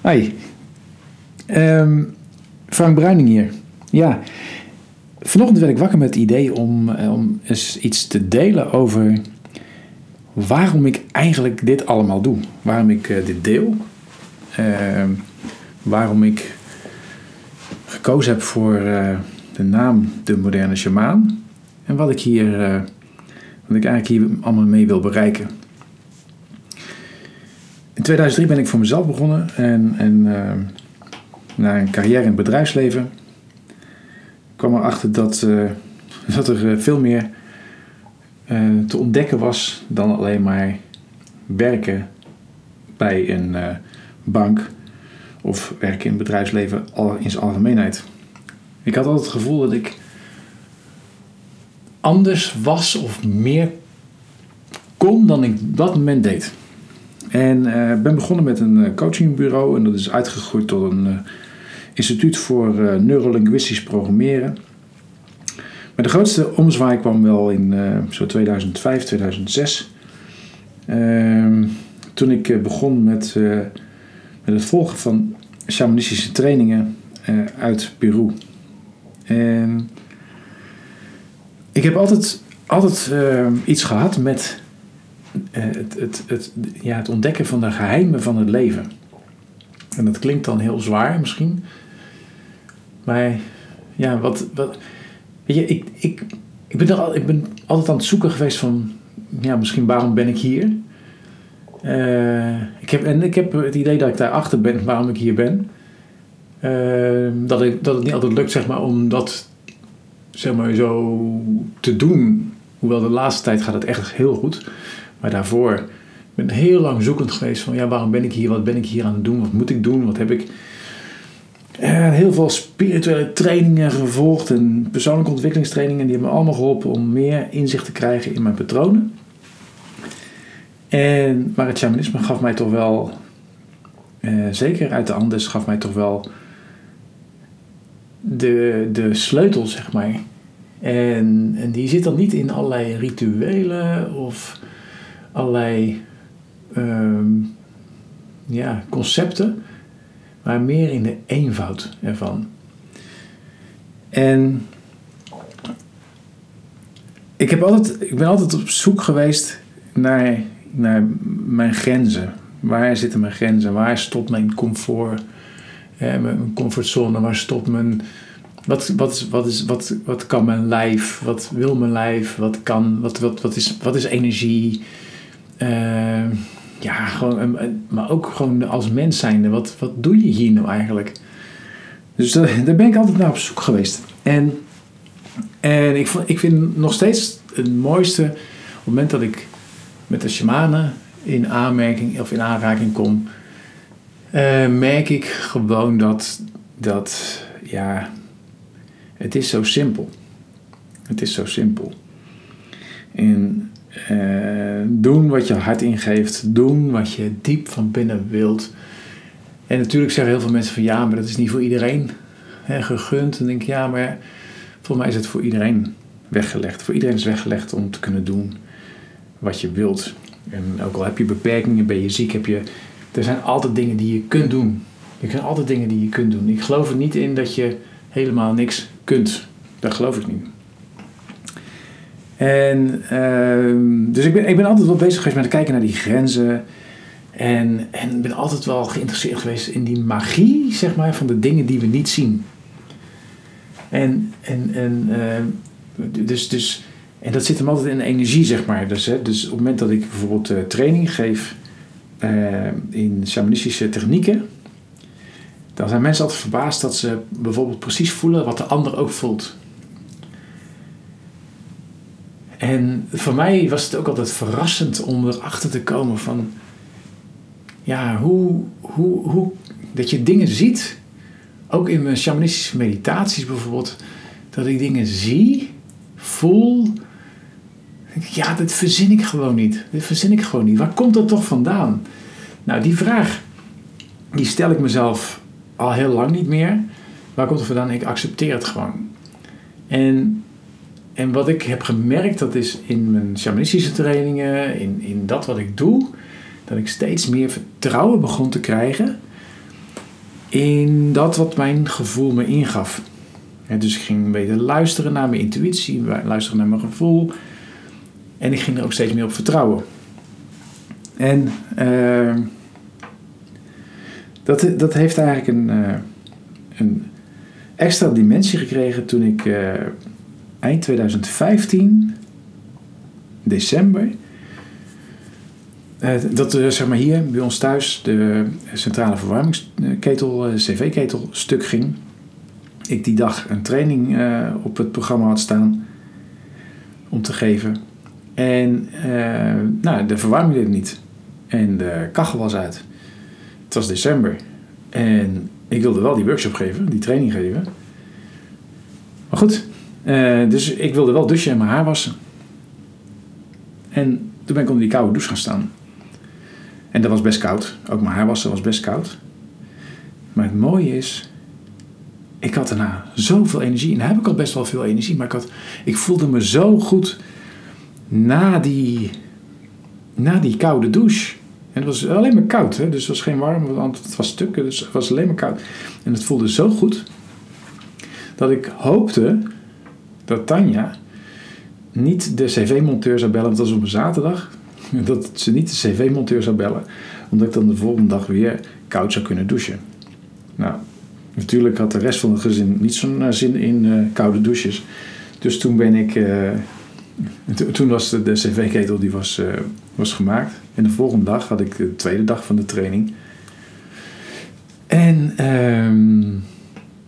Hoi. Ehm, Frank Bruining hier. Ja. Vanochtend werd ik wakker met het idee om, eh, om eens iets te delen over waarom ik eigenlijk dit allemaal doe. Waarom ik eh, dit deel. Ehm, waarom ik gekozen heb voor eh, de naam De Moderne Shamaan. En wat ik hier, wat ik eigenlijk hier allemaal mee wil bereiken. In 2003 ben ik voor mezelf begonnen en, en eh, na een carrière in het bedrijfsleven kwam erachter dat, eh, dat er eh, veel meer te ontdekken was dan alleen maar werken bij een bank of werken in het bedrijfsleven in zijn algemeenheid. Ik had altijd het gevoel dat ik anders was of meer kon dan ik op dat moment deed. En eh, ben begonnen met een eh, coachingbureau en dat is uitgegroeid tot een eh, instituut voor eh, neurolinguistisch programmeren. Maar de grootste omzwaai kwam wel in zo 2005, 2006. Ehm, toen ik begon met, met het volgen van shamanistische trainingen uit Peru. Ik heb altijd, altijd iets gehad met het, het, het, ja, het ontdekken van de geheimen van het leven. En dat klinkt dan heel zwaar misschien. Maar ja, wat. wat weet je, ik, ik, ik, ben al, ik ben altijd aan het zoeken geweest van. Ja, misschien waarom ben ik hier? Eh, ik heb, en ik heb het idee dat ik daarachter ben waarom ik hier ben. Eh, dat, ik, dat het niet altijd lukt, zeg maar, om dat zeg maar, zo te doen. Hoewel de laatste tijd gaat het echt heel goed. Maar daarvoor ben ik heel lang zoekend geweest van ja, waarom ben ik hier? Wat ben ik hier aan het doen? Wat moet ik doen? Wat heb ik? Eh, heel veel spirituele trainingen gevolgd en persoonlijke ontwikkelingstrainingen. Die hebben me allemaal geholpen om meer inzicht te krijgen in mijn patronen. En, maar het shamanisme gaf mij toch wel, eh, zeker uit de Andes, gaf mij toch wel de, de sleutel, zeg maar. En, en die zit dan niet in allerlei rituelen of allerlei ehm, ja, concepten, maar meer in de eenvoud ervan. En ik, heb altijd, ik ben altijd op zoek geweest naar, naar mijn grenzen. Waar zitten mijn grenzen? Waar stopt mijn comfort? Hè, mijn comfortzone? Waar stopt mijn... Wat, wat, wat, is, wat, wat kan mijn lijf? Wat wil mijn lijf? Wat, kan, wat, wat, wat, is, wat is energie? Eh, ja, gewoon, eh, eh, maar ook gewoon als mens zijnde. Wat, wat doe je hier nou eigenlijk? Dus daar, ben ik altijd naar op zoek geweest. En, en ik, ik vind nog steeds het mooiste op het moment dat ik met de shamanen in aanmerking of in aanraking kom, eh, merk ik gewoon dat, dat ja, het is zo simpel. Het is zo simpel. En eh, doen wat je hart ingeeft, doen wat je diep van binnen wilt. En natuurlijk zeggen heel veel mensen van ja, maar dat is niet voor iedereen hè, gegund. En denk ik ja, maar volgens mij is het voor iedereen weggelegd. Voor iedereen is weggelegd om te kunnen doen wat je wilt. En ook al heb je beperkingen, ben je ziek, heb je, er zijn altijd dingen die je kunt doen. Er zijn altijd dingen die je kunt doen. Ik geloof er niet in dat je helemaal niks kunt. Dat geloof ik niet. En ehm, dus ik ben, ik ben altijd wel bezig geweest met kijken naar die grenzen. En, en ben altijd wel geïnteresseerd geweest in die magie, zeg maar, van de dingen die we niet zien. En, en, en, ehm, dus, dus, en dat zit hem altijd in energie, zeg maar. Dus, hè, dus op het moment dat ik bijvoorbeeld eh, training geef eh, in shamanistische technieken, dan zijn mensen altijd verbaasd dat ze bijvoorbeeld precies voelen wat de ander ook voelt. En voor mij was het ook altijd verrassend om erachter te komen van, ja, hoe, hoe, hoe, dat je dingen ziet, ook in mijn shamanistische meditaties bijvoorbeeld, dat ik dingen zie, voel, ja, dit verzin ik gewoon niet. Dit verzin ik gewoon niet. Waar komt dat toch vandaan? Nou, die vraag, die stel ik mezelf al heel lang niet meer. Waar komt het vandaan? Ik accepteer het gewoon. En, en wat ik heb gemerkt, dat is in mijn shamanistische trainingen, in, in dat wat ik doe, dat ik steeds meer vertrouwen begon te krijgen in dat wat mijn gevoel me ingaf. dus ik ging beter luisteren naar mijn intuïtie, luisteren naar mijn gevoel. En ik ging er ook steeds meer op vertrouwen. En uh, dat, dat heeft eigenlijk een, uh, een extra dimensie gekregen toen ik uh, eind 2015, december, dat zeg maar hier bij ons thuis de centrale verwarmingsketel, cv-ketel, stuk ging. Ik die dag een training op het programma had staan om te geven. En nou, de verwarming deed niet. En de kachel was uit. Het was december. En ik wilde wel die workshop geven, die training geven. Maar goed, uh, dus ik wilde wel douchen en mijn haar wassen. En toen ben ik onder die koude douche gaan staan. En dat was best koud. Ook mijn haar wassen was best koud. Maar het mooie is, ik had daarna zoveel energie. En daar heb ik al best wel veel energie. Maar ik, had, ik voelde me zo goed na die, na die koude douche. En het was alleen maar koud, hè? dus het was geen warm, want het was stukken, dus het was alleen maar koud. En het voelde zo goed dat ik hoopte dat Tanja niet de cv-monteur zou bellen, dat was op een zaterdag, dat ze niet de cv-monteur zou bellen, omdat ik dan de volgende dag weer koud zou kunnen douchen. Nou, natuurlijk had de rest van het gezin niet zo'n eh, zin in uh, koude douches. Dus toen ben ik, uh, toen was de, cv-ketel die was, was gemaakt. En de volgende dag had ik de tweede dag van de training. En, um,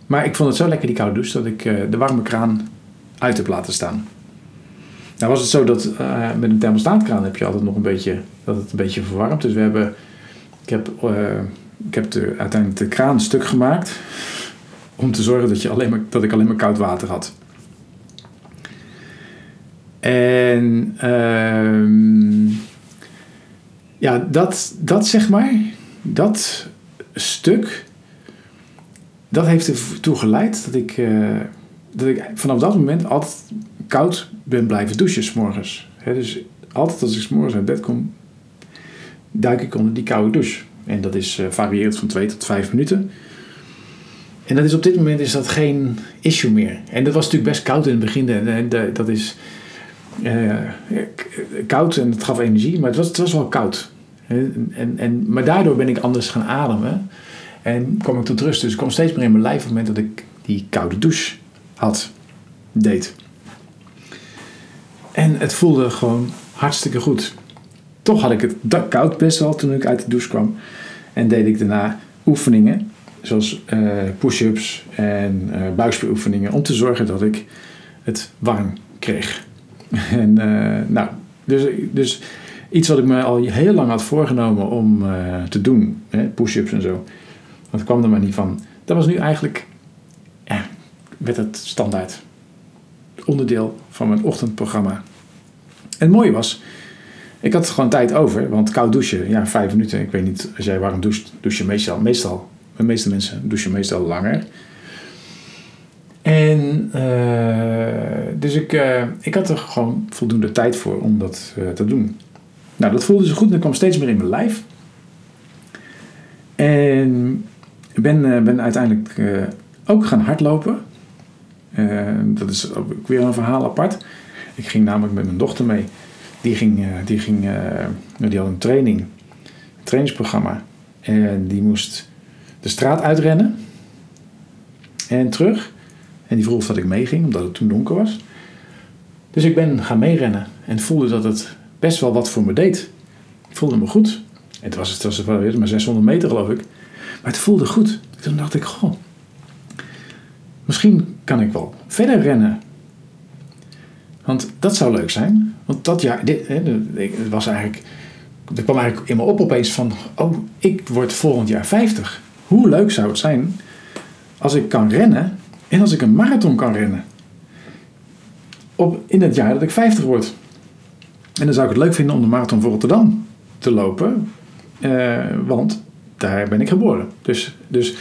maar ik vond het zo lekker die koude douche dat ik de warme kraan uit heb laten staan. Nou was het zo dat uh, met een thermostaatkraan heb je altijd nog een beetje, dat het een beetje verwarmt. Dus we hebben, ik heb, uh, ik heb de, uiteindelijk de kraan stuk gemaakt om te zorgen dat, je alleen maar, dat ik alleen maar koud water had. En uh, ja, dat, dat zeg maar, dat stuk, dat heeft ertoe geleid dat ik, uh, dat ik vanaf dat moment altijd koud ben blijven douchen s'morgens. dus altijd als ik s'morgens uit bed kom, duik ik onder die koude douche. En dat is uh, varieert van 2 tot 5 minuten. En dat is op dit moment is dat geen issue meer. En dat was natuurlijk best koud in het begin. En dat is uh, koud en het gaf energie, maar het was, het was wel koud. En, en, maar daardoor ben ik anders gaan ademen en kwam ik tot rust. Dus ik kwam steeds meer in mijn lijf op het moment dat ik die koude douche had, deed. En het voelde gewoon hartstikke goed. Toch had ik het koud best wel toen ik uit de douche kwam. En deed ik daarna oefeningen, zoals uh, push-ups en uh, buikspieroefeningen, om te zorgen dat ik het warm kreeg. En uh, nou, dus, dus iets wat ik me al heel lang had voorgenomen om te doen, push-ups en zo. Dat kwam er maar niet van. Dat was nu eigenlijk, werd het standaard onderdeel van mijn ochtendprogramma. En het mooie was, ik had gewoon tijd over, want koud douchen, ja, vijf minuten. Ik weet niet, als jij warm doucht, douche je meestal, meestal, de meeste mensen douchen meestal langer. En uh, dus ik, uh, ik had er gewoon voldoende tijd voor om dat uh, te doen. Nou, dat voelde zo goed en dat kwam steeds meer in mijn lijf. En ik ben, ben uiteindelijk ook gaan hardlopen. Dat is weer een verhaal apart. Ik ging namelijk met mijn dochter mee. Die, ging, die, ging, die had een training, trainingsprogramma. En die moest de straat uitrennen en terug. En die vroeg of dat ik meeging, omdat het toen donker was. Dus ik ben gaan meerennen en voelde dat het best wel wat voor me deed. Ik voelde me goed. Het was, het was maar 600 meter geloof ik. Maar het voelde goed. Toen dacht ik, goh, misschien kan ik wel verder rennen. Want dat zou leuk zijn. Want dat jaar, dit, het was eigenlijk, er kwam eigenlijk in me op opeens van, oh, ik word volgend jaar 50. Hoe leuk zou het zijn als ik kan rennen en als ik een marathon kan rennen. Op, in het jaar dat ik 50 word. En dan zou ik het leuk vinden om de marathon voor Rotterdam te lopen. Uh, want daar ben ik geboren. Dus, dus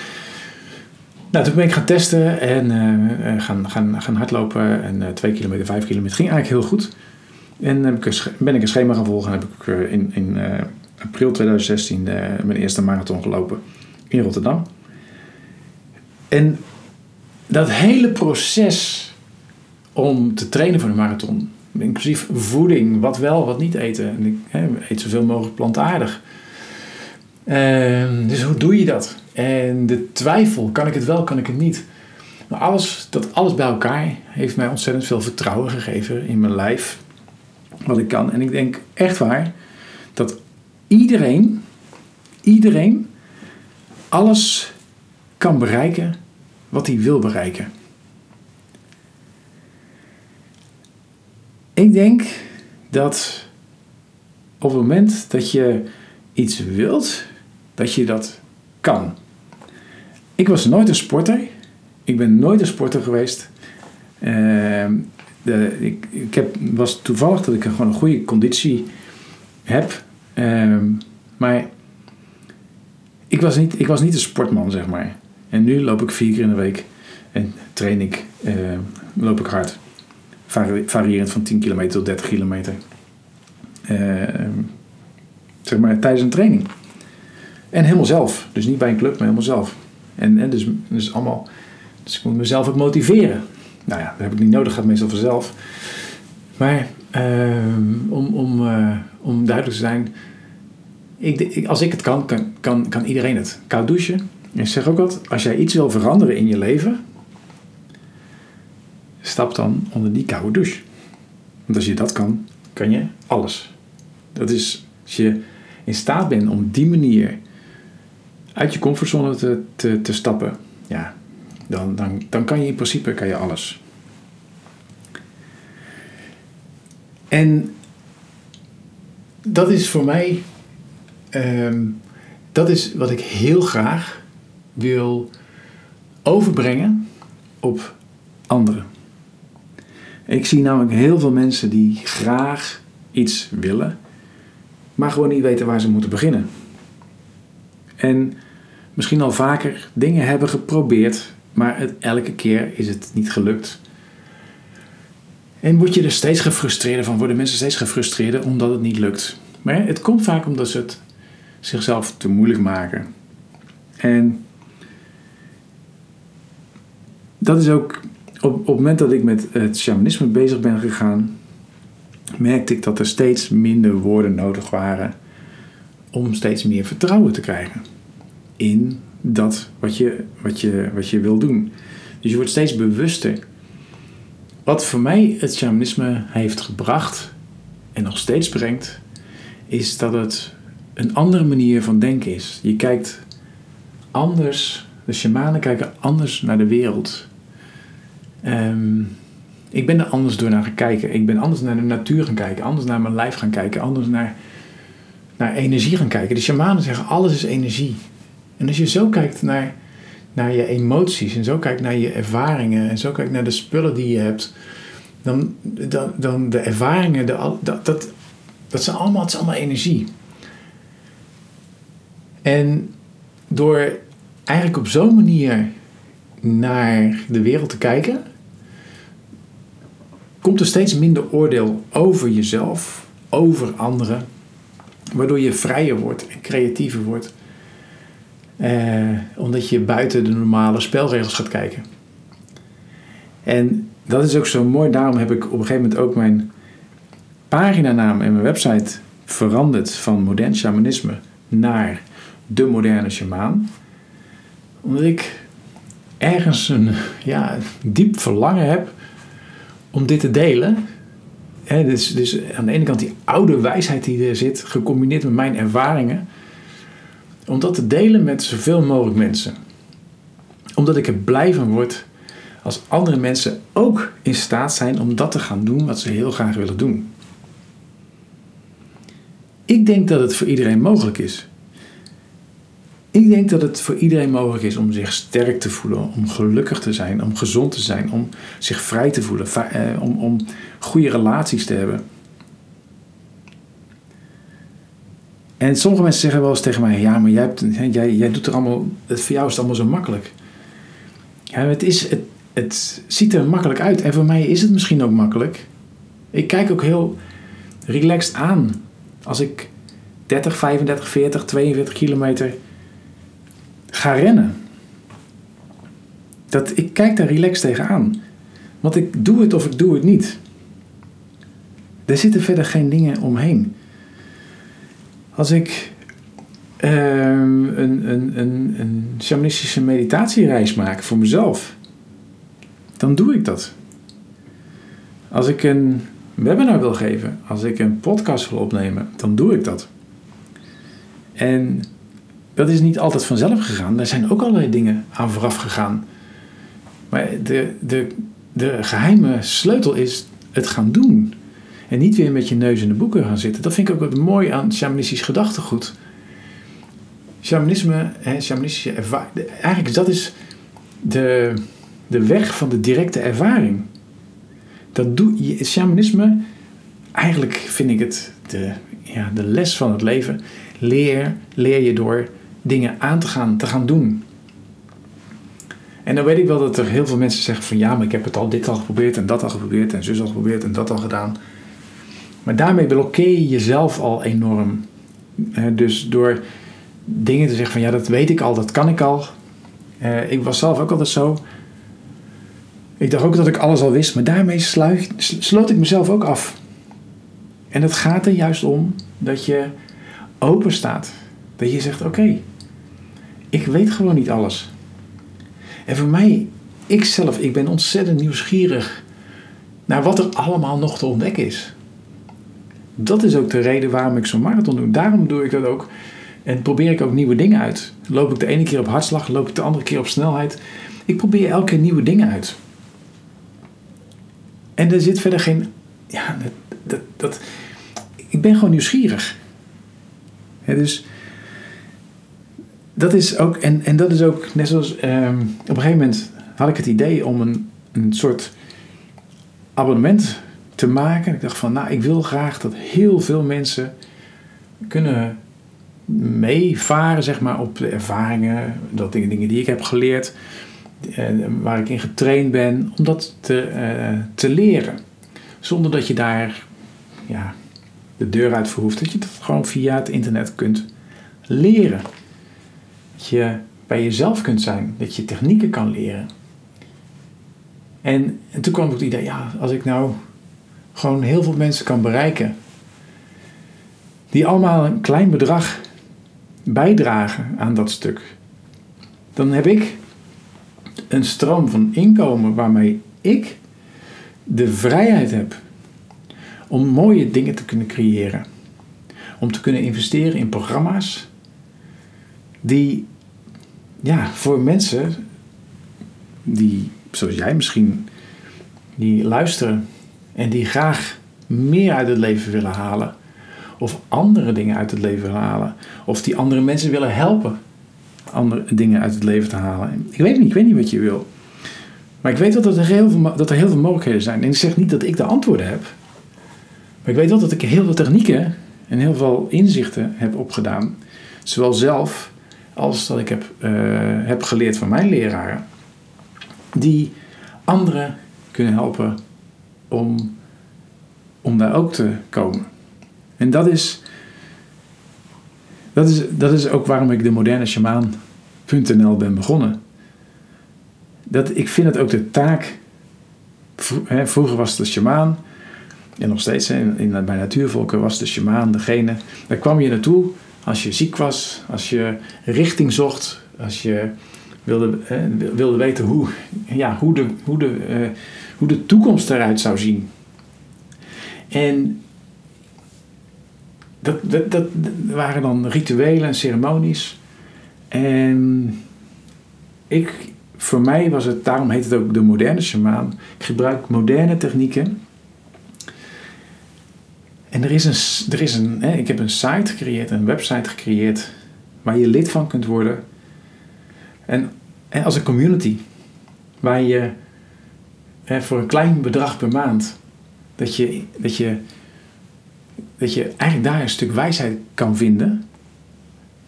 nou, toen ben ik gaan testen en uh, gaan, gaan, gaan hardlopen. En uh, 2 kilometer, 5 kilometer ging eigenlijk heel goed. En ben ik een schema gaan volgen en heb ik in, in april 2016 mijn eerste marathon gelopen in Rotterdam. En dat hele proces om te trainen voor de marathon, inclusief voeding, wat wel, wat niet eten. En ik hè, eet zoveel mogelijk plantaardig. Ehm, dus hoe doe je dat? En de twijfel, kan ik het wel, kan ik het niet? Maar alles, dat alles bij elkaar heeft mij ontzettend veel vertrouwen gegeven in mijn lijf. Wat ik kan. En ik denk echt waar dat iedereen, iedereen, alles kan bereiken wat hij wil bereiken. Ik denk dat op het moment dat je iets wilt, dat je dat kan. Ik was nooit een sporter. Ik ben nooit een sporter geweest. Uh, de, ik heb, was toevallig dat ik gewoon een goede conditie heb. Uh, maar ik was, niet, ik was niet een sportman, zeg maar. En nu loop ik vier keer in de week en train ik, uh, loop ik hard. Vari variërend van 10 kilometer tot 30 kilometer. Ehm, zeg maar tijdens een training. En helemaal zelf. Dus niet bij een club, maar helemaal zelf. En, en dus, dus allemaal. Dus ik moet mezelf ook motiveren. Nou ja, dat heb ik niet nodig, gaat meestal vanzelf. Maar uh, om, om, uh, om duidelijk te zijn, ik, als ik het kan, kan, kan, kan iedereen het. Koud douchen. En zeg ook wat, als jij iets wil veranderen in je leven, stap dan onder die koude douche. Want als je dat kan, kan je alles. Dat is, als je in staat bent om die manier uit je comfortzone te, te, te stappen, ja, dan, dan, dan kan je in principe kan je alles. En dat is voor mij, um, dat is wat ik heel graag wil overbrengen op anderen. Ik zie namelijk heel veel mensen die graag iets willen, maar gewoon niet weten waar ze moeten beginnen. En misschien al vaker dingen hebben geprobeerd, maar het, elke keer is het niet gelukt. En word je er steeds gefrustreerder van, worden mensen steeds gefrustreerder omdat het niet lukt. Maar het komt vaak omdat ze het zichzelf te moeilijk maken. En dat is ook op, op het moment dat ik met het shamanisme bezig ben gegaan, merkte ik dat er steeds minder woorden nodig waren om steeds meer vertrouwen te krijgen in dat wat je, wat je, wat je wil doen. Dus je wordt steeds bewuster. Wat voor mij het shamanisme heeft gebracht en nog steeds brengt, is dat het een andere manier van denken is. Je kijkt anders, de shamanen kijken anders naar de wereld. Um, ik ben er anders door naar gaan kijken. Ik ben anders naar de natuur gaan kijken, anders naar mijn lijf gaan kijken, anders naar, naar energie gaan kijken. De shamanen zeggen alles is energie. En als je zo kijkt naar, naar je emoties en zo kijkt naar je ervaringen en zo kijkt naar de spullen die je hebt, dan, dan, dan de ervaringen, de, dat, dat, dat zijn allemaal, is allemaal energie. En door eigenlijk op zo'n manier naar de wereld te kijken, komt er steeds minder oordeel over jezelf, over anderen, waardoor je vrijer wordt en creatiever wordt. Eh, omdat je buiten de normale spelregels gaat kijken. En dat is ook zo mooi, daarom heb ik op een gegeven moment ook mijn paginanaam en mijn website veranderd van modern shamanisme naar de moderne shamaan. Omdat ik ergens een ja, diep verlangen heb om dit te delen. dus, dus aan de ene kant die oude wijsheid die er zit, gecombineerd met mijn ervaringen. Om dat te delen met zoveel mogelijk mensen. Omdat ik er blij van word als andere mensen ook in staat zijn om dat te gaan doen wat ze heel graag willen doen. Ik denk dat het voor iedereen mogelijk is. Ik denk dat het voor iedereen mogelijk is om zich sterk te voelen, om gelukkig te zijn, om gezond te zijn, om zich vrij te voelen, eh, om, om goede relaties te hebben. En sommige mensen zeggen wel eens tegen mij: Ja, maar jij, hebt, jij, jij doet er allemaal, voor jou is het allemaal zo makkelijk. Ja, het, is, het, het ziet er makkelijk uit en voor mij is het misschien ook makkelijk. Ik kijk ook heel relaxed aan als ik 30, 35, 40, 42 kilometer ga rennen. Dat, ik kijk daar relaxed tegenaan. Want ik doe het of ik doe het niet. Er zitten verder geen dingen omheen. Als ik ehm, een, een, een, een shamanistische meditatiereis maak voor mezelf, dan doe ik dat. Als ik een webinar wil geven, als ik een podcast wil opnemen, dan doe ik dat. En dat is niet altijd vanzelf gegaan. Er zijn ook allerlei dingen aan vooraf gegaan. Maar de, de, de geheime sleutel is het gaan doen. En niet weer met je neus in de boeken gaan zitten. Dat vind ik ook wat mooi aan shamanistisch gedachtegoed. Shamanisme en shamanistische ervaring. Eigenlijk dat is de, de weg van de directe ervaring. Dat doe je, shamanisme, eigenlijk vind ik het de, ja, de les van het leven. Leer, leer je door dingen aan te gaan, te gaan doen. En dan weet ik wel dat er heel veel mensen zeggen van ja, maar ik heb het al dit al geprobeerd en dat al geprobeerd en zus al geprobeerd en dat al gedaan. Maar daarmee blokkeer je jezelf al enorm. Dus door dingen te zeggen van ja, dat weet ik al, dat kan ik al. Eh, ik was zelf ook altijd zo. Ik dacht ook dat ik alles al wist, maar daarmee sluit, sloot ik mezelf ook af. En het gaat er juist om dat je open staat. Dat je zegt: Oké, ik weet gewoon niet alles. En voor mij, ik zelf, ik ben ontzettend nieuwsgierig naar wat er allemaal nog te ontdekken is. Dat is ook de reden waarom ik zo'n marathon doe. Daarom doe ik dat ook. En probeer ik ook nieuwe dingen uit. Loop ik de ene keer op hartslag, loop ik de andere keer op snelheid. Ik probeer elke keer nieuwe dingen uit. En er zit verder geen. Ja, dat, dat, dat ik ben gewoon nieuwsgierig. dus dat is ook, en, en dat is ook net zoals ehm, op een gegeven moment had ik het idee om een, een soort abonnement te maken. Ik dacht van, nou, ik wil graag dat heel veel mensen kunnen meevaren, zeg maar, op de ervaringen, dat dingen, dingen die ik heb geleerd, eh, waar ik in getraind ben, om dat te, eh, te leren. Zonder dat je daar ja, de deur uit verhoeft. Dat je het gewoon via het internet kunt leren. Dat je bij jezelf kunt zijn. Dat je technieken kan leren. En, en toen kwam ik het idee, ja, als ik nou gewoon heel veel mensen kan bereiken. Die allemaal een klein bedrag bijdragen aan dat stuk. Dan heb ik een stroom van inkomen waarmee ik de vrijheid heb om mooie dingen te kunnen creëren. Om te kunnen investeren in programma's die ja, voor mensen die, zoals jij misschien, die luisteren en die graag meer uit het leven willen halen. Of andere dingen uit het leven willen halen. Of die andere mensen willen helpen andere dingen uit het leven te halen. Ik weet niet, ik weet niet wat je wil. Maar ik weet wel dat er heel veel, dat er heel veel mogelijkheden zijn. En ik zeg niet dat ik de antwoorden heb. Maar ik weet wel dat ik heel veel technieken en heel veel inzichten heb opgedaan. Zowel zelf als dat ik heb, uh, heb geleerd van mijn leraren. Die anderen kunnen helpen om, om daar ook te komen. En dat is, dat is, dat is ook waarom ik de moderne shamaan.nl ben begonnen. Dat, ik vind het ook de taak. Vroeger was de shamaan. En nog steeds in, bij natuurvolken was de shamaan degene. Daar kwam je naartoe als je ziek was, als je richting zocht, als je wilde, wilde weten hoe, ja, hoe, de, hoe, de, uh, hoe de toekomst eruit zou zien. En dat, dat, dat, waren dan rituelen en ceremonies. En ik, voor mij was het, daarom heet het ook de moderne shamaan. Ik gebruik moderne technieken. En er is een, er is een hè, ik heb een site gecreëerd, een website gecreëerd, waar je lid van kunt worden. En, en als een community, waar je voor een klein bedrag per maand, dat je, dat je dat je eigenlijk daar een stuk wijsheid kan vinden,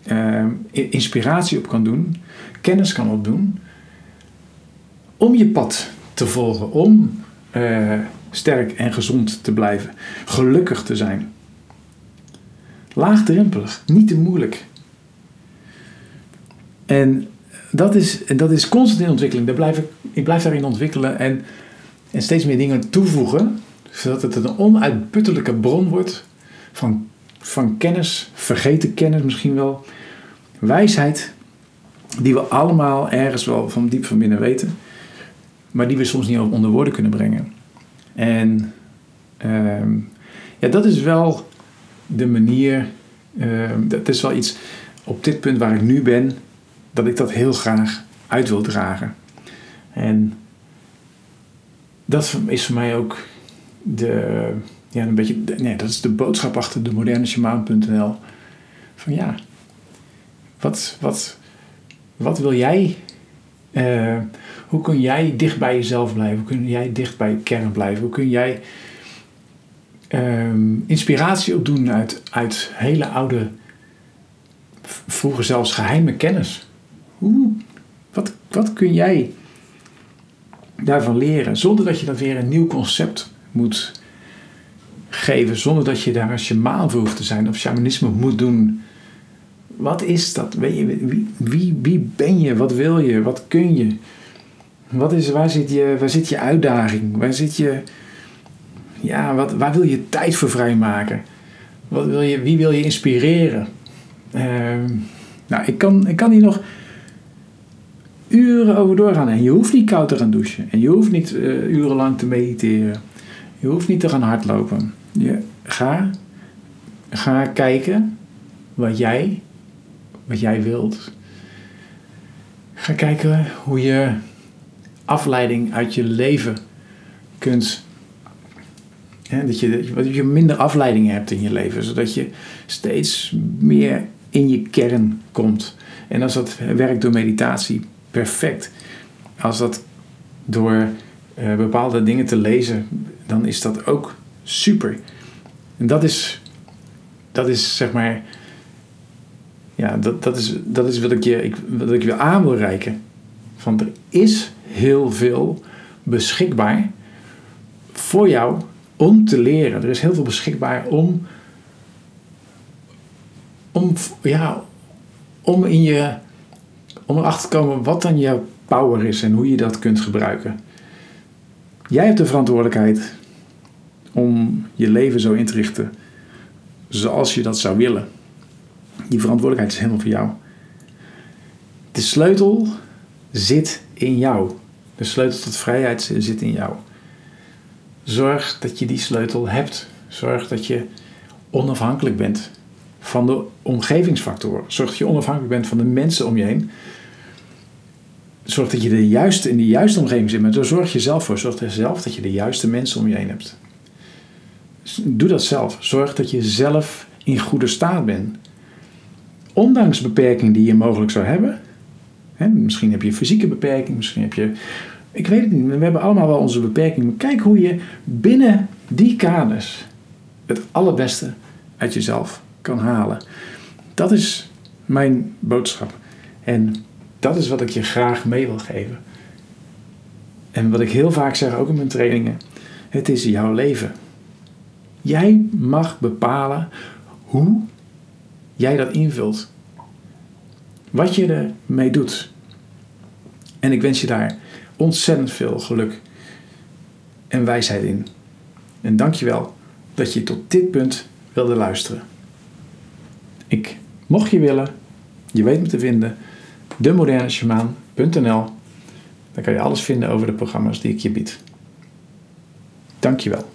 uh, inspiratie op kan doen, kennis kan opdoen, om je pad te volgen, om uh, sterk en gezond te blijven, gelukkig te zijn. Laagdrempelig, niet te moeilijk. En dat is, dat is constant in ontwikkeling. Daar blijf ik, ik blijf daarin ontwikkelen en, en steeds meer dingen toevoegen. Zodat het een onuitputtelijke bron wordt van, van kennis, vergeten kennis misschien wel. Wijsheid, die we allemaal ergens wel van diep van binnen weten. Maar die we soms niet onder woorden kunnen brengen. En ehm, ja, dat is wel de manier. Uh, dat is wel iets op dit punt waar ik nu ben, dat ik dat heel graag uit wil dragen. En dat is voor mij ook de, ja, een beetje, nee, dat is de boodschap achter de moderne. Van ja, wat, wat, wat wil jij? Uh, hoe kun jij dicht bij jezelf blijven? Hoe kun jij dicht bij je kern blijven? Hoe kun jij um, inspiratie opdoen uit, uit hele oude, vroeger zelfs geheime kennis? Hoe, wat, wat kun jij daarvan leren zonder dat je dat weer een nieuw concept moet geven, zonder dat je daar shamaan voor hoeft te zijn of shamanisme moet doen? Wat is dat? Wie, wie, wie ben je? Wat wil je? Wat kun je? Wat is, waar, zit je, waar zit je uitdaging? Waar zit je. Ja, wat, waar wil je tijd voor vrijmaken? Wat wil je, wie wil je inspireren? Uh, nou, ik kan, ik kan hier nog uren over doorgaan. En je hoeft niet koud te gaan douchen. En je hoeft niet uh, urenlang te mediteren. Je hoeft niet te gaan hardlopen. Je, ga, ga kijken wat jij, wat jij wilt. Ga kijken hoe je afleiding uit je leven kunt. Hè, dat, je, dat je minder afleidingen hebt in je leven, zodat je steeds meer in je kern komt. En als dat werkt door meditatie, perfect. Als dat door uh, bepaalde dingen te lezen, dan is dat ook super. En dat is, dat is zeg maar, ja, dat, dat, is, dat is wat ik je ik, wat ik wil aan wil reiken. Van er is heel veel beschikbaar voor jou om te leren. Er is heel veel beschikbaar om, om, ja, om, in je, om erachter te komen wat dan jouw power is en hoe je dat kunt gebruiken. Jij hebt de verantwoordelijkheid om je leven zo in te richten zoals je dat zou willen. Die verantwoordelijkheid is helemaal voor jou. De sleutel zit in jou. De sleutel tot vrijheid zit in jou. Zorg dat je die sleutel hebt. Zorg dat je onafhankelijk bent van de omgevingsfactoren. Zorg dat je onafhankelijk bent van de mensen om je heen. Zorg dat je de juiste, in de juiste omgeving zit. Maar daar zorg je zelf voor. Zorg er zelf dat je de juiste mensen om je heen hebt. Doe dat zelf. Zorg dat je zelf in goede staat bent. Ondanks beperkingen die je mogelijk zou hebben, misschien heb je fysieke beperking, misschien heb je. Ik weet het niet, we hebben allemaal wel onze beperkingen. kijk hoe je binnen die kaders het allerbeste uit jezelf kan halen. Dat is mijn boodschap. En dat is wat ik je graag mee wil geven. En wat ik heel vaak zeg, ook in mijn trainingen: het is jouw leven. Jij mag bepalen hoe jij dat invult. Wat je ermee doet. En ik wens je daar ontzettend veel geluk en wijsheid in. En dank je wel dat je tot dit punt wilde luisteren. Ik, mocht je willen, je weet me te vinden, demoderneshamaan.nl. Daar kan je alles vinden over de programma's die ik je bied. Dank je wel.